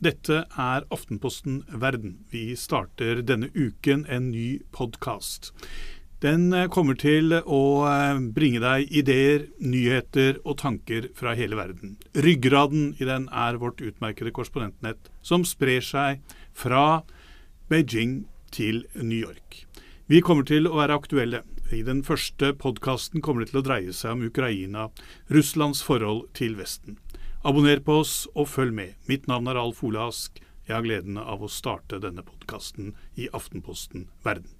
Dette er Aftenposten Verden. Vi starter denne uken en ny podkast. Den eh, kommer til å eh, bringe deg ideer, nyheter og tanker fra hele verden. Ryggraden i den er vårt utmerkede korrespondentnett, som sprer seg fra Beijing til New York. Vi kommer til å være aktuelle. I den første podkasten kommer det til å dreie seg om Ukraina, Russlands forhold til Vesten. Abonner på oss og følg med. Mitt navn er Alf Ole Ask. Jeg har gleden av å starte denne podkasten i Aftenposten Verden.